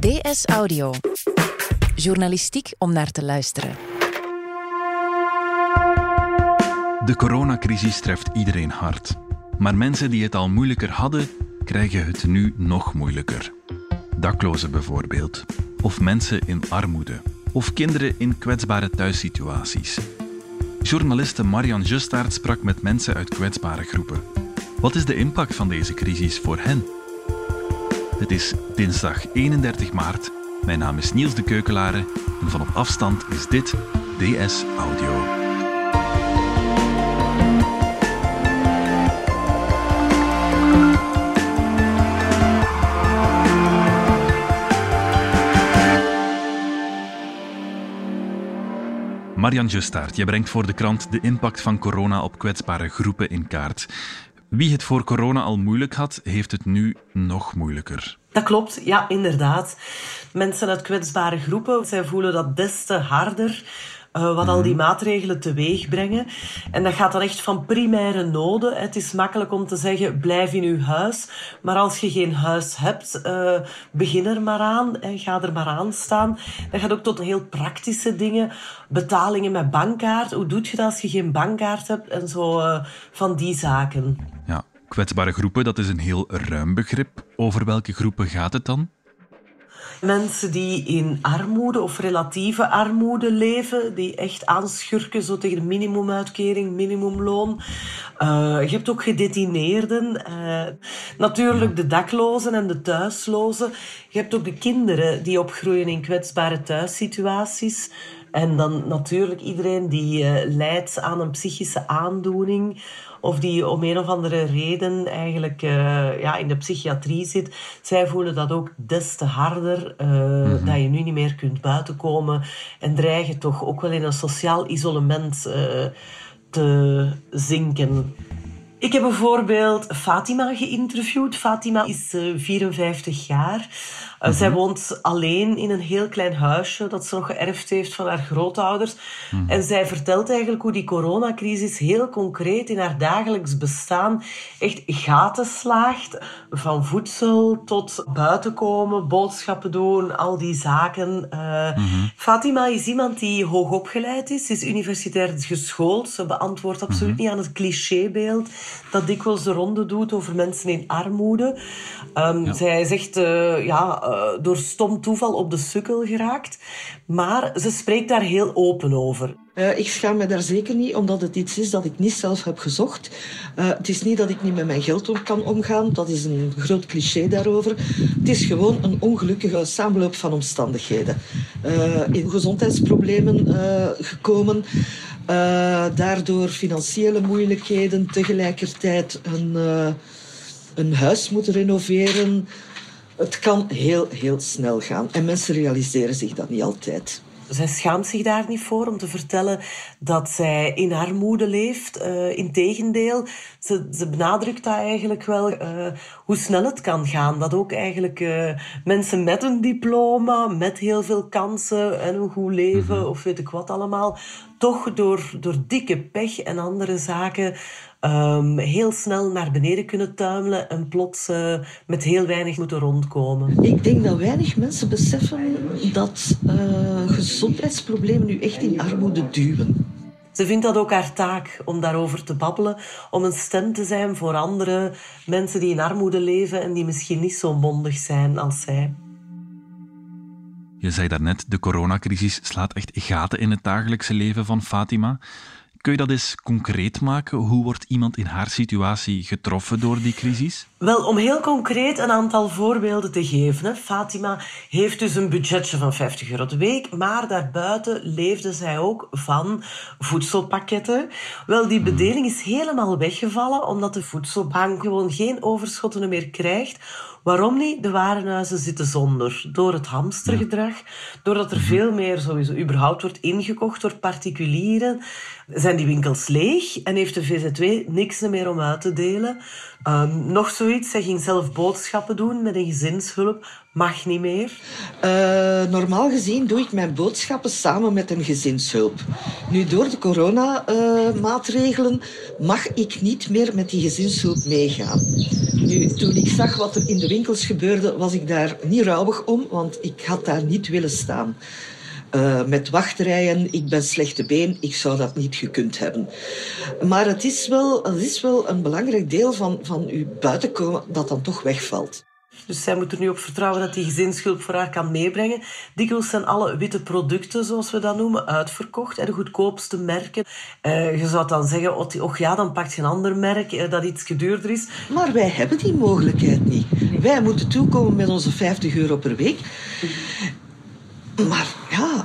DS Audio. Journalistiek om naar te luisteren. De coronacrisis treft iedereen hard. Maar mensen die het al moeilijker hadden, krijgen het nu nog moeilijker. Daklozen bijvoorbeeld. Of mensen in armoede. Of kinderen in kwetsbare thuissituaties. Journaliste Marian Justaert sprak met mensen uit kwetsbare groepen. Wat is de impact van deze crisis voor hen? Het is dinsdag 31 maart. Mijn naam is Niels de Keukelare en van op afstand is dit DS Audio. Marian Justaert, je brengt voor de krant de impact van corona op kwetsbare groepen in kaart. Wie het voor corona al moeilijk had, heeft het nu nog moeilijker. Dat klopt, ja, inderdaad. Mensen uit kwetsbare groepen, zij voelen dat des te harder. Uh, wat al die maatregelen teweeg brengen. En dat gaat dan echt van primaire noden. Het is makkelijk om te zeggen, blijf in uw huis. Maar als je geen huis hebt, uh, begin er maar aan. En ga er maar aan staan. Dat gaat ook tot heel praktische dingen. Betalingen met bankkaart. Hoe doe je dat als je geen bankkaart hebt? En zo uh, van die zaken. Ja, kwetsbare groepen, dat is een heel ruim begrip. Over welke groepen gaat het dan? Mensen die in armoede of relatieve armoede leven, die echt aanschurken zo tegen de minimumuitkering, minimumloon. Uh, je hebt ook gedetineerden. Uh, natuurlijk de daklozen en de thuislozen. Je hebt ook de kinderen die opgroeien in kwetsbare thuissituaties. En dan natuurlijk iedereen die uh, lijdt aan een psychische aandoening of die om een of andere reden eigenlijk uh, ja, in de psychiatrie zit, zij voelen dat ook des te harder, uh, mm-hmm. dat je nu niet meer kunt buitenkomen en dreigen toch ook wel in een sociaal isolement uh, te zinken. Ik heb bijvoorbeeld Fatima geïnterviewd. Fatima is 54 jaar. Uh, Zij woont alleen in een heel klein huisje dat ze nog geërfd heeft van haar grootouders. Mm En zij vertelt eigenlijk hoe die coronacrisis heel concreet in haar dagelijks bestaan echt gaten slaagt. Van voedsel tot buiten komen, boodschappen doen, al die zaken. Uh, mm Fatima is iemand die hoogopgeleid is. Ze is universitair geschoold. Ze beantwoordt absoluut niet aan het clichébeeld dat dikwijls de ronde doet over mensen in armoede. Um, ja. Zij zegt, uh, ja, uh, door stom toeval op de sukkel geraakt. Maar ze spreekt daar heel open over. Uh, ik schaam me daar zeker niet, omdat het iets is dat ik niet zelf heb gezocht. Uh, het is niet dat ik niet met mijn geld om kan omgaan, dat is een groot cliché daarover. Het is gewoon een ongelukkige samenloop van omstandigheden. Uh, in gezondheidsproblemen gekomen, daardoor financiële moeilijkheden, tegelijkertijd een, een huis moeten renoveren. Het kan heel, heel snel gaan en mensen realiseren zich dat niet altijd. Zij schaamt zich daar niet voor om te vertellen dat zij in armoede leeft. Uh, Integendeel, ze, ze benadrukt dat eigenlijk wel, uh, hoe snel het kan gaan. Dat ook eigenlijk uh, mensen met een diploma, met heel veel kansen en een goed leven, mm -hmm. of weet ik wat allemaal, toch door, door dikke pech en andere zaken um, heel snel naar beneden kunnen tuimelen en plots uh, met heel weinig moeten rondkomen. Ik denk dat weinig mensen beseffen dat uh, gezondheidsproblemen nu echt in armoede duwen. Ze vindt dat ook haar taak om daarover te babbelen, om een stem te zijn voor andere mensen die in armoede leven en die misschien niet zo mondig zijn als zij. Je zei daarnet, de coronacrisis slaat echt gaten in het dagelijkse leven van Fatima. Kun je dat eens concreet maken? Hoe wordt iemand in haar situatie getroffen door die crisis? Wel, om heel concreet een aantal voorbeelden te geven. Hè. Fatima heeft dus een budgetje van 50 euro de week, maar daarbuiten leefde zij ook van voedselpakketten. Wel, die bedeling is helemaal weggevallen omdat de voedselbank gewoon geen overschotten meer krijgt. Waarom niet? De warenhuizen zitten zonder. Door het hamstergedrag, doordat er veel meer sowieso überhaupt wordt ingekocht door particulieren. Zij zijn die winkels leeg en heeft de VZW niks meer om uit te delen. Ehm, nog zoiets, zij ging zelf boodschappen doen met een gezinshulp. Mag niet meer? Uh, normaal gezien doe ik mijn boodschappen samen met een gezinshulp. Nu, door de coronamaatregelen uh, mag ik niet meer met die gezinshulp meegaan. Nu, toen ik zag wat er in de winkels gebeurde, was ik daar niet rouwig om, want ik had daar niet willen staan. Uh, met wachtrijen, ik ben slechte been, ik zou dat niet gekund hebben. Maar het is wel, het is wel een belangrijk deel van, van uw buitenkomen dat dan toch wegvalt. Dus zij moet er nu op vertrouwen dat die gezinshulp voor haar kan meebrengen. Dikwijls zijn alle witte producten, zoals we dat noemen, uitverkocht. De goedkoopste merken. Uh, je zou dan zeggen, oh ja, dan pakt je een ander merk uh, dat iets duurder is. Maar wij hebben die mogelijkheid niet. Wij moeten toekomen met onze 50 euro per week. Maar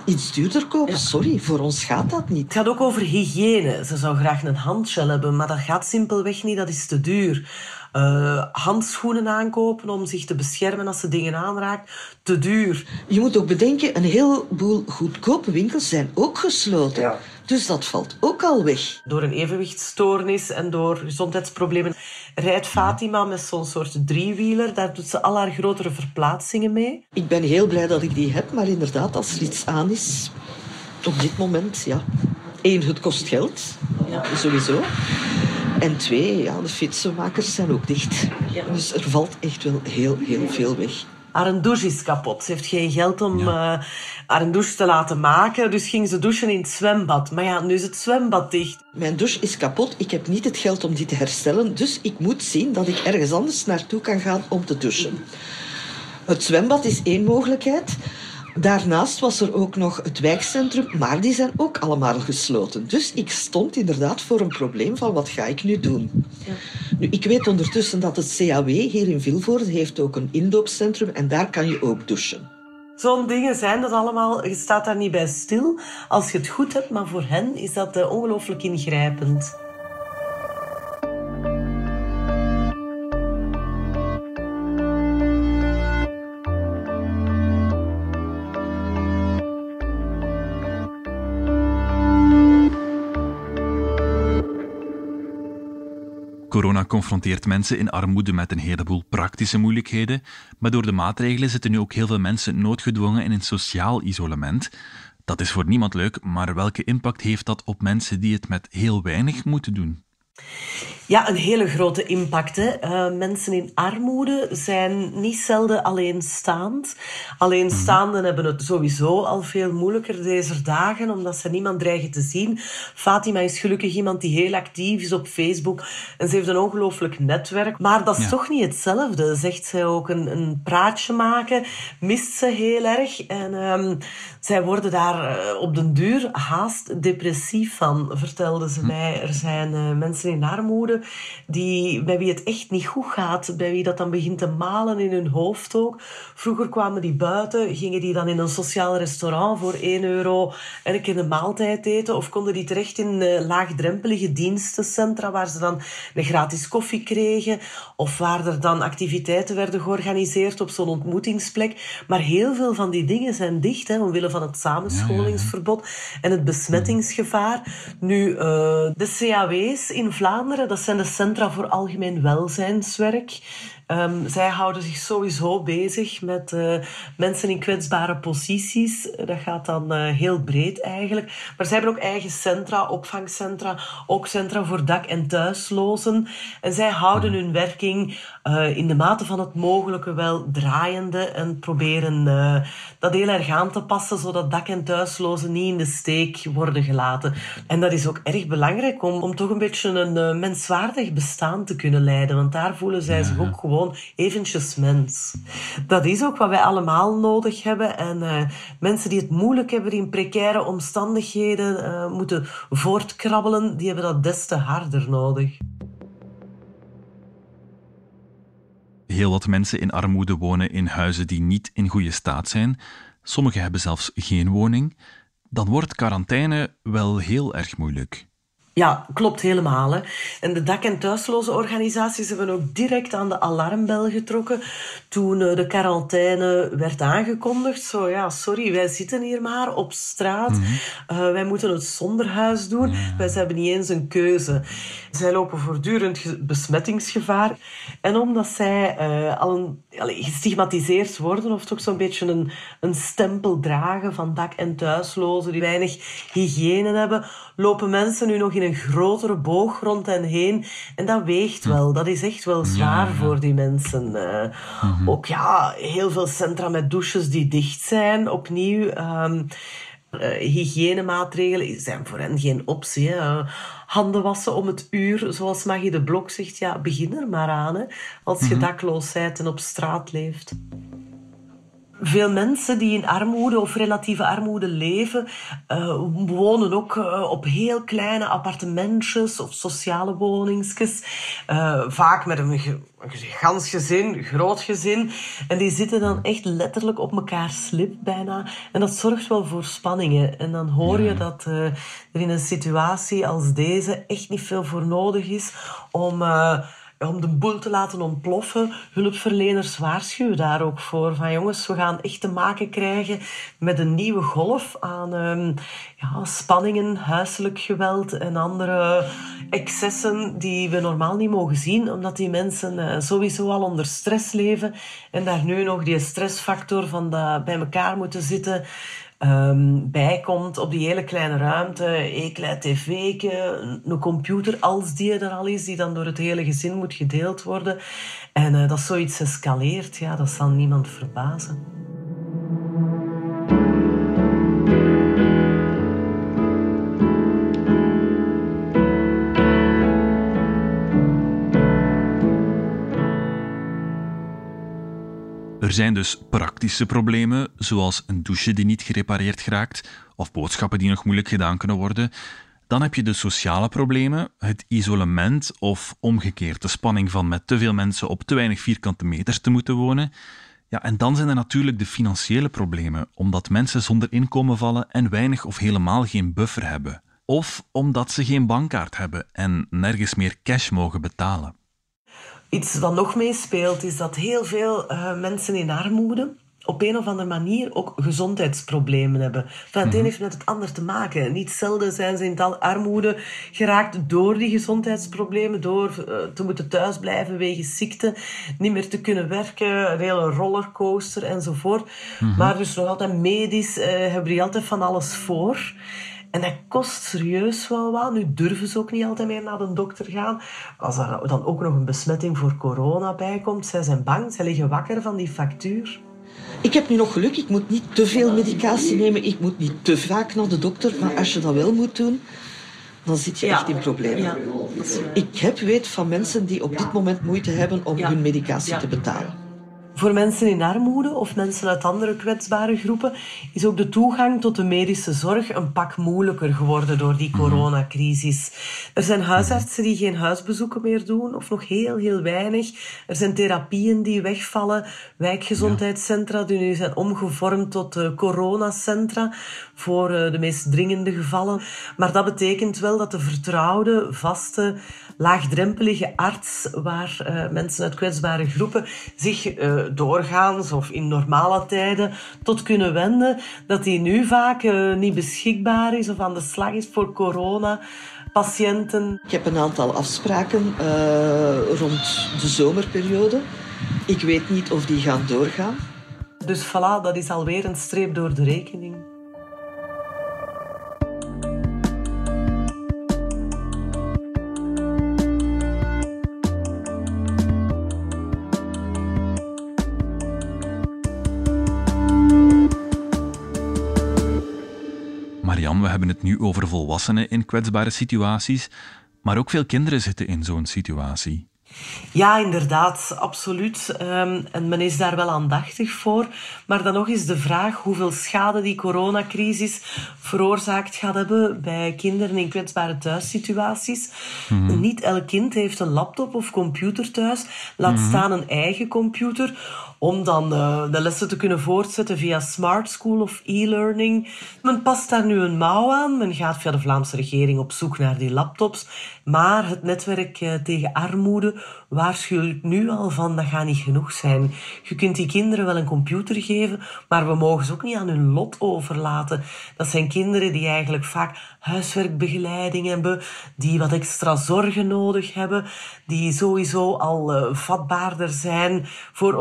iets duurder kopen, sorry, voor ons gaat dat niet. Het gaat ook over hygiëne. Ze zou graag een handgel hebben, maar dat gaat simpelweg niet, dat is te duur. Uh, handschoenen aankopen om zich te beschermen als ze dingen aanraakt, te duur. Je moet ook bedenken, een heleboel goedkope winkels zijn ook gesloten. Ja. Dus dat valt ook al weg. Door een evenwichtstoornis en door gezondheidsproblemen rijdt Fatima met zo'n soort driewieler. Daar doet ze al haar grotere verplaatsingen mee. Ik ben heel blij dat ik die heb, maar inderdaad, als er iets aan is, op dit moment, ja. Eén, het kost geld, ja. sowieso. En twee, ja, de fietsenmakers zijn ook dicht. Ja. Dus er valt echt wel heel, heel veel weg. Haar douche is kapot. Ze heeft geen geld om ja. uh, haar douche te laten maken. Dus ging ze douchen in het zwembad. Maar ja, nu is het zwembad dicht. Mijn douche is kapot. Ik heb niet het geld om die te herstellen. Dus ik moet zien dat ik ergens anders naartoe kan gaan om te douchen. Het zwembad is één mogelijkheid. Daarnaast was er ook nog het wijkcentrum, maar die zijn ook allemaal gesloten. Dus ik stond inderdaad voor een probleem van wat ga ik nu doen. Ja. Nu, ik weet ondertussen dat het CAW hier in Vilvoorde heeft ook een indoopcentrum en daar kan je ook douchen. Zo'n dingen zijn dat allemaal. Je staat daar niet bij stil als je het goed hebt, maar voor hen is dat uh, ongelooflijk ingrijpend. Corona confronteert mensen in armoede met een heleboel praktische moeilijkheden, maar door de maatregelen zitten nu ook heel veel mensen noodgedwongen in een sociaal isolement. Dat is voor niemand leuk, maar welke impact heeft dat op mensen die het met heel weinig moeten doen? Ja, een hele grote impact. Hè. Uh, mensen in armoede zijn niet zelden alleenstaand. Alleenstaanden mm hebben het sowieso al veel moeilijker deze dagen, omdat ze niemand dreigen te zien. Fatima is gelukkig iemand die heel actief is op Facebook en ze heeft een ongelooflijk netwerk. Maar dat is toch niet hetzelfde, zegt zij ook. Een, een praatje maken mist ze heel erg. En um, zij worden daar uh, op den duur haast depressief van, vertelde ze hm. mij. Er zijn uh, mensen in armoede die, bij wie het echt niet goed gaat, bij wie dat dan begint te malen in hun hoofd ook. Vroeger kwamen die buiten, gingen die dan in een sociaal restaurant voor 1 euro en een keer een maaltijd eten, of konden die terecht in uh, laagdrempelige dienstencentra waar ze dan een gratis koffie kregen, of waar er dan activiteiten werden georganiseerd op zo'n ontmoetingsplek. Maar heel veel van die dingen zijn dicht, hè, omwille van het samenscholingsverbod en het besmettingsgevaar. Nu, uh, de CAW's in Vlaanderen, dat zijn de Centra voor Algemeen Welzijnswerk. Um, zij houden zich sowieso bezig met uh, mensen in kwetsbare posities. Dat gaat dan uh, heel breed eigenlijk. Maar zij hebben ook eigen centra, opvangcentra, ook centra voor dak- en thuislozen. En zij houden hun werking uh, in de mate van het mogelijke wel draaiende en proberen dat heel erg aan te passen, zodat dak- en thuislozen niet in de steek worden gelaten. En dat is ook erg belangrijk om, om toch een beetje een menswaardig bestaan te kunnen leiden, want daar voelen zij zich ook gewoon gewoon eventjes mens. Dat is ook wat wij allemaal nodig hebben. En uh, mensen die het moeilijk hebben, die in precaire omstandigheden uh, moeten voortkrabbelen, die hebben dat des te harder nodig. Heel wat mensen in armoede wonen in huizen die niet in goede staat zijn. Sommigen hebben zelfs geen woning. Dan wordt quarantaine wel heel erg moeilijk. Ja, klopt helemaal. Hè. En de dak- en thuisloze organisaties hebben ook direct aan de alarmbel getrokken toen eh, de quarantaine werd aangekondigd. Zo ja, sorry, wij zitten hier maar op straat. Mm wij moeten het zonder huis doen. Wij hebben niet eens een keuze. Zij lopen voortdurend besmettingsgevaar. En omdat zij uh, al een, gestigmatiseerd worden of toch zo'n beetje een, een stempel dragen van dak- en thuislozen die weinig hygiëne hebben, lopen mensen nu nog in een grotere boog rond hen heen. En dat weegt wel. Dat is echt wel zwaar voor die mensen. Uh, Ook ja, heel veel centra met douches die dicht zijn. Opnieuw. Um, uh, hygiënemaatregelen zijn voor hen geen optie. Hè. Handen wassen om het uur, zoals Maggie de Blok zegt. Ja, begin er maar aan. Hè, als je mhm. dakloos bent en op straat leeft. Veel mensen die in armoede of relatieve armoede leven, uh, wonen ook uh, op heel kleine appartementjes of sociale woningsjes. Uh, vaak met een, gans gezin, groot gezin. En die zitten dan echt letterlijk op elkaar slip bijna. En dat zorgt wel voor spanningen. En dan hoor je dat er in een situatie als deze echt niet veel voor nodig is om om de boel te laten ontploffen. Hulpverleners waarschuwen daar ook voor. Van jongens, we gaan echt te maken krijgen met een nieuwe golf aan um, ja, spanningen, huiselijk geweld en andere excessen die we normaal niet mogen zien, omdat die mensen uh, sowieso al onder stress leven en daar nu nog die stressfactor van dat bij elkaar moeten zitten um, bijkomt op die hele kleine ruimte. Een klein tv, een computer, als die er al is, die dan door het hele gezin moet gedeeld worden. En uh, dat zoiets escaleert, ja, dat zal niemand verbazen. Er zijn dus praktische problemen, zoals een douche die niet gerepareerd geraakt, of boodschappen die nog moeilijk gedaan kunnen worden. Dan heb je de sociale problemen, het isolement of omgekeerd de spanning van met te veel mensen op te weinig vierkante meters te moeten wonen. Ja, en dan zijn er natuurlijk de financiële problemen, omdat mensen zonder inkomen vallen en weinig of helemaal geen buffer hebben. Of omdat ze geen bankkaart hebben en nergens meer cash mogen betalen. Iets wat nog meespeelt is dat heel veel uh, mensen in armoede op een of andere manier ook gezondheidsproblemen hebben. Van het een mhm. heeft met het ander te maken. Niet zelden zijn ze in armoede geraakt door die gezondheidsproblemen, door uh, te moeten thuisblijven wegens ziekte, niet meer te kunnen werken, een hele rollercoaster enzovoort. Mm Maar dus nog altijd medisch uh, hebben die altijd van alles voor. En dat kost serieus wel wat. Nu durven ze ook niet altijd meer naar de dokter gaan. Als er dan ook nog een besmetting voor corona bij komt, zij zijn bang, zij liggen wakker van die factuur. Ik heb nu nog geluk, ik moet niet te veel medicatie nemen, ik moet niet te vaak naar de dokter. Maar als je dat wel moet doen, dan zit je echt in problemen. Ja, ik heb weet van mensen die op dit moment moeite hebben om hun medicatie te betalen. Voor mensen in armoede of mensen uit andere kwetsbare groepen is ook de toegang tot de medische zorg een pak moeilijker geworden door die mhm. coronacrisis. Er zijn huisartsen die geen huisbezoeken meer doen of nog heel, heel weinig. Er zijn therapieën die wegvallen, wijkgezondheidscentra die nu zijn omgevormd tot uh, coronacentra voor uh, de meest dringende gevallen. Maar dat betekent wel dat de vertrouwde, vaste laagdrempelige arts waar uh, mensen uit kwetsbare groepen zich uh, doorgaans of in normale tijden tot kunnen wenden, dat die nu vaak uh, niet beschikbaar is of aan de slag is voor corona. Patiënten. Ik heb een aantal afspraken rond de zomerperiode. Ik weet niet of die gaan doorgaan. Dus voilà, dat is alweer een streep door de rekening. We hebben het nu over volwassenen in kwetsbare situaties, maar ook veel kinderen zitten in zo'n situatie. Ja, inderdaad, absoluut. Ehm, en men is daar wel aandachtig voor. Maar dan nog is de vraag hoeveel schade die coronacrisis veroorzaakt gaat hebben bij kinderen in kwetsbare thuissituaties. Mhm. Niet elk kind heeft een laptop of computer thuis, laat mhm. staan een eigen computer om dan uh, de lessen te kunnen voortzetten via Smart School of e-learning. Men past daar nu een mouw aan. Men gaat via de Vlaamse regering op zoek naar die laptops. Maar het netwerk uh, tegen armoede waarschuwt nu al van dat gaat niet genoeg zijn. Je kunt die kinderen wel een computer geven, maar we mogen ze ook niet aan hun lot overlaten. Dat zijn kinderen die eigenlijk vaak huiswerkbegeleiding hebben, die wat extra zorgen nodig hebben, die sowieso al uh, vatbaarder zijn voor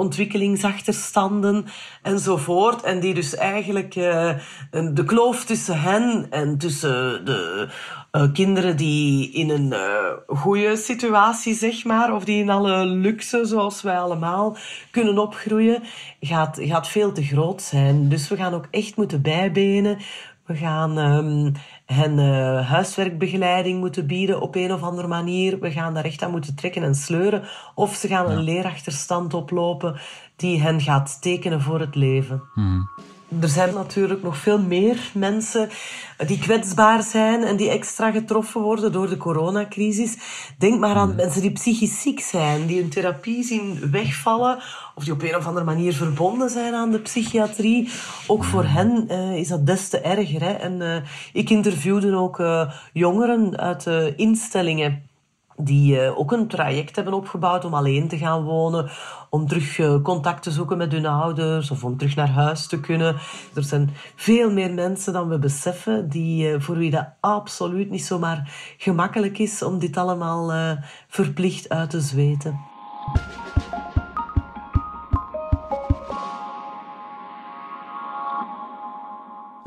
ontwikkelingsachterstanden enzovoort. En die dus eigenlijk uh, de kloof tussen hen en tussen de uh, kinderen die in een uh, goede situatie, zeg maar, of die in alle luxe, zoals wij allemaal, kunnen opgroeien, gaat, gaat veel te groot zijn. Dus we gaan ook echt moeten bijbenen. We gaan um, hen uh, huiswerkbegeleiding moeten bieden op een of andere manier. We gaan daar echt aan moeten trekken en sleuren. Of ze gaan een leerachterstand oplopen die hen gaat tekenen voor het leven. Hmm er zijn natuurlijk nog veel meer mensen die kwetsbaar zijn en die extra getroffen worden door de coronacrisis. Denk maar aan hmm. mensen die psychisch ziek zijn, die hun therapie zien wegvallen of die op een of andere manier verbonden zijn aan de psychiatrie. Ook voor hmm. hen uh, is dat des te erger. Hè? En uh, ik interviewde ook uh, jongeren uit instellingen die uh, ook een traject hebben opgebouwd om alleen te gaan wonen, om terug uh, contact te zoeken met hun ouders of om terug naar huis te kunnen. Er zijn veel meer mensen dan we beseffen, die, uh, voor wie dat absoluut niet zomaar gemakkelijk is om dit allemaal verplicht uit te zweten.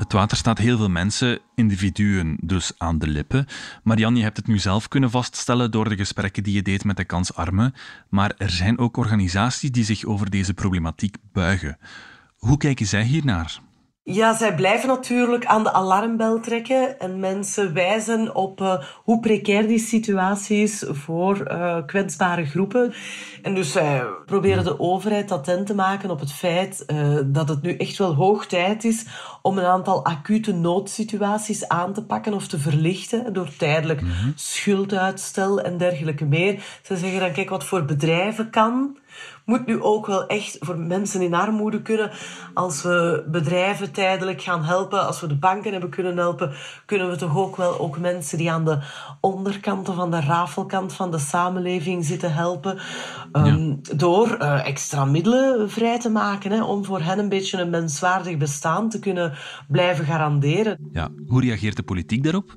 Het water staat heel veel mensen, individuen, dus aan de lippen. Marianne, je hebt het nu zelf kunnen vaststellen door de gesprekken die je deed met de kansarmen. Maar er zijn ook organisaties die zich over deze problematiek buigen. Hoe kijken zij hiernaar? Ja, zij blijven natuurlijk aan de alarmbel trekken en mensen wijzen op uh, hoe precair die situatie is voor uh, kwetsbare groepen. En dus zij proberen de overheid attent te maken op het feit uh, dat het nu echt wel hoog tijd is om een aantal acute noodsituaties aan te pakken of te verlichten door tijdelijk mm -hmm. schulduitstel en dergelijke meer. Ze zeggen dan, kijk, wat voor bedrijven kan moet nu ook wel echt voor mensen in armoede kunnen. Als we bedrijven tijdelijk gaan helpen, als we de banken hebben kunnen helpen, kunnen we toch ook wel ook mensen die aan de onderkant of aan de rafelkant van de samenleving zitten helpen. Um, Door uh, extra middelen vrij te maken, hè, om voor hen een beetje een menswaardig bestaan te kunnen blijven garanderen. Ja, hoe reageert de politiek daarop?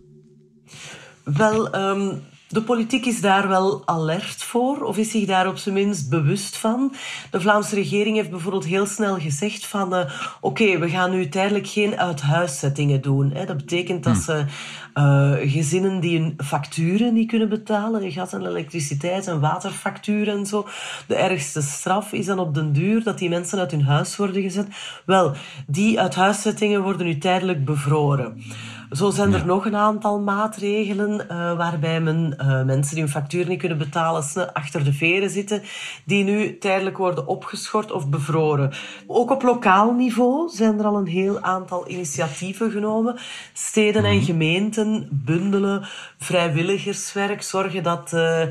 Wel, um, de politiek is daar wel alert voor, of is zich daar op zijn minst bewust van. De Vlaamse regering heeft bijvoorbeeld heel snel gezegd van... Uh, oké, okay, we gaan nu tijdelijk geen uithuiszettingen doen. Hè. Dat betekent dat hm. ze uh, gezinnen die hun facturen niet kunnen betalen, gas- en elektriciteit- en waterfacturen en zo, de ergste straf is dan op den duur dat die mensen uit hun huis worden gezet. Wel, die uithuiszettingen worden nu tijdelijk bevroren. Zo zijn er nog een aantal maatregelen uh, waarbij men uh, mensen die hun factuur niet kunnen betalen achter de veren zitten, die nu tijdelijk worden opgeschort of bevroren. Ook op lokaal niveau zijn er al een heel aantal initiatieven genomen. Steden en mhm. gemeenten bundelen vrijwilligerswerk, zorgen dat uh,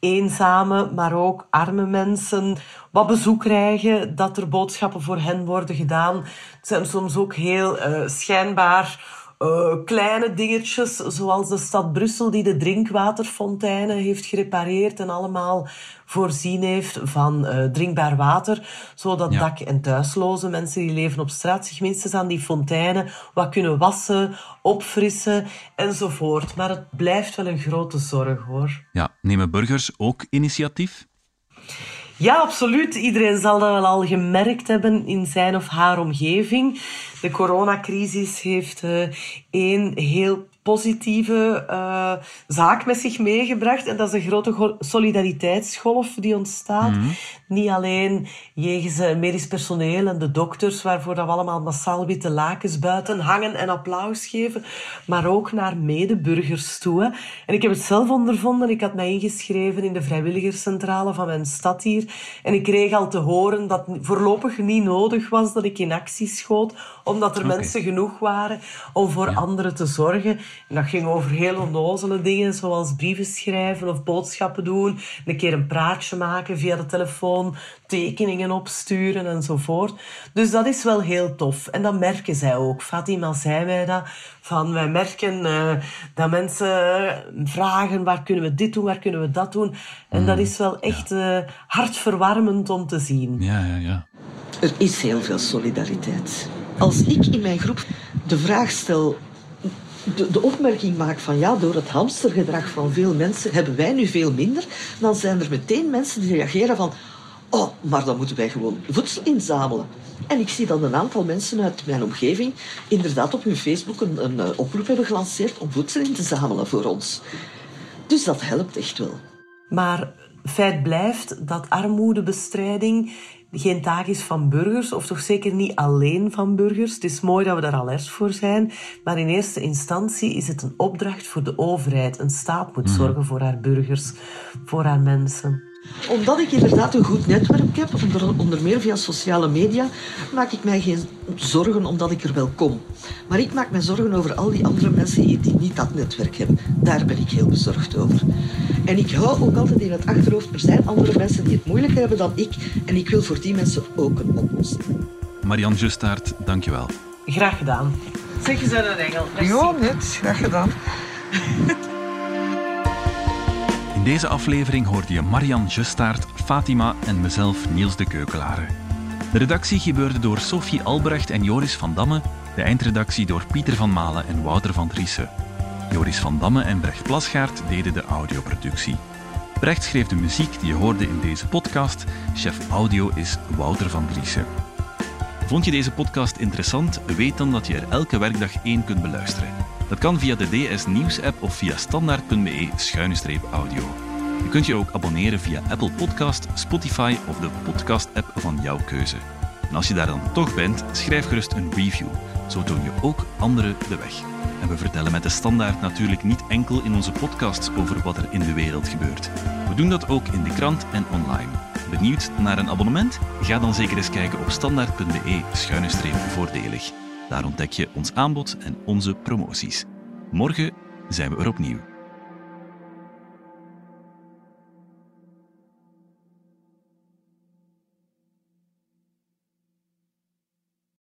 eenzame, maar ook arme mensen wat bezoek krijgen, dat er boodschappen voor hen worden gedaan. Het zijn soms ook heel schijnbaar uh, kleine dingetjes, zoals de stad Brussel die de drinkwaterfonteinen heeft gerepareerd en allemaal voorzien heeft van uh, drinkbaar water, zodat dak- en thuisloze mensen die leven op straat zich minstens aan die fonteinen wat kunnen wassen, opfrissen enzovoort. Maar het blijft wel een grote zorg hoor. Ja, nemen burgers ook initiatief? Ja, absoluut. Iedereen zal dat wel al gemerkt hebben in zijn of haar omgeving. De coronacrisis heeft uh, één heel positieve uh, zaak met zich meegebracht. En dat is een grote solidariteitsgolf die ontstaat. Mhm. Niet alleen jegens het medisch personeel en de dokters, waarvoor dat we allemaal massaal witte lakens buiten hangen en applaus geven, maar ook naar medeburgers toe. Hè. En ik heb het zelf ondervonden. Ik had mij ingeschreven in de vrijwilligerscentrale van mijn stad hier. En ik kreeg al te horen dat het voorlopig niet nodig was dat ik in actie schoot, omdat er mensen genoeg waren om voor anderen te zorgen. En dat ging over heel onnozele dingen, zoals brieven schrijven of boodschappen doen, een keer een praatje maken via de telefoon, tekeningen opsturen enzovoort. Dus dat is wel heel tof. En dat merken zij ook. Fatima zei mij dat. Van, wij merken uh, dat mensen vragen, waar kunnen we dit doen, waar kunnen we dat doen. En dat mm. is wel echt ja. uh, hartverwarmend om te zien. Ja, ja, ja. Er is heel veel solidariteit. Als ik in mijn groep de vraag stel de, de, opmerking maak van ja, door het hamstergedrag van veel mensen hebben wij nu veel minder, dan zijn er meteen mensen die reageren van oh, maar dan moeten wij gewoon voedsel inzamelen. En ik zie dan een aantal mensen uit mijn omgeving inderdaad op hun Facebook een, een, een eh, oproep hebben gelanceerd om voedsel in te zamelen voor ons. Dus dat helpt echt wel. Maar feit blijft dat armoedebestrijding geen taak is van burgers, of toch zeker niet alleen van burgers. Het is mooi dat we daar alert voor zijn, maar in eerste instantie is het een opdracht voor de overheid. Een staat moet mhm. zorgen voor haar burgers, voor haar mensen omdat ik inderdaad een goed netwerk heb, onder, onder meer via sociale media, maak ik mij geen zorgen omdat ik er wel kom. Maar ik maak mij zorgen over al die andere mensen die niet dat netwerk hebben. Daar ben ik heel bezorgd over. En ik hou ook altijd in het achterhoofd, er zijn andere mensen die het moeilijker hebben dan ik. En ik wil voor die mensen ook een oplossing. Marianne Justaert, dankjewel. Graag gedaan. Zeg je zijn een engel. Ja, net. Graag gedaan. In deze aflevering hoorde je Marian Justaert, Fatima en mezelf Niels de Keukelare. De redactie gebeurde door Sophie Albrecht en Joris van Damme, de eindredactie door Pieter van Malen en Wouter van Driessen. Joris van Damme en Brecht Plasgaard deden de audioproductie. Brecht schreef de muziek die je hoorde in deze podcast. Chef audio is Wouter van Driessen. Vond je deze podcast interessant? Weet dan dat je er elke werkdag één kunt beluisteren. Dat kan via de DS Nieuws app of via standaard.be-audio. Je kunt je ook abonneren via Apple Podcast, Spotify of de podcast-app van jouw keuze. En als je daar dan toch bent, schrijf gerust een review. Zo toon je ook anderen de weg. En we vertellen met de standaard natuurlijk niet enkel in onze podcasts over wat er in de wereld gebeurt. We doen dat ook in de krant en online. Benieuwd naar een abonnement? Ga dan zeker eens kijken op standaard.be-voordelig. Daar ontdek je ons aanbod en onze promoties. Morgen zijn we er opnieuw.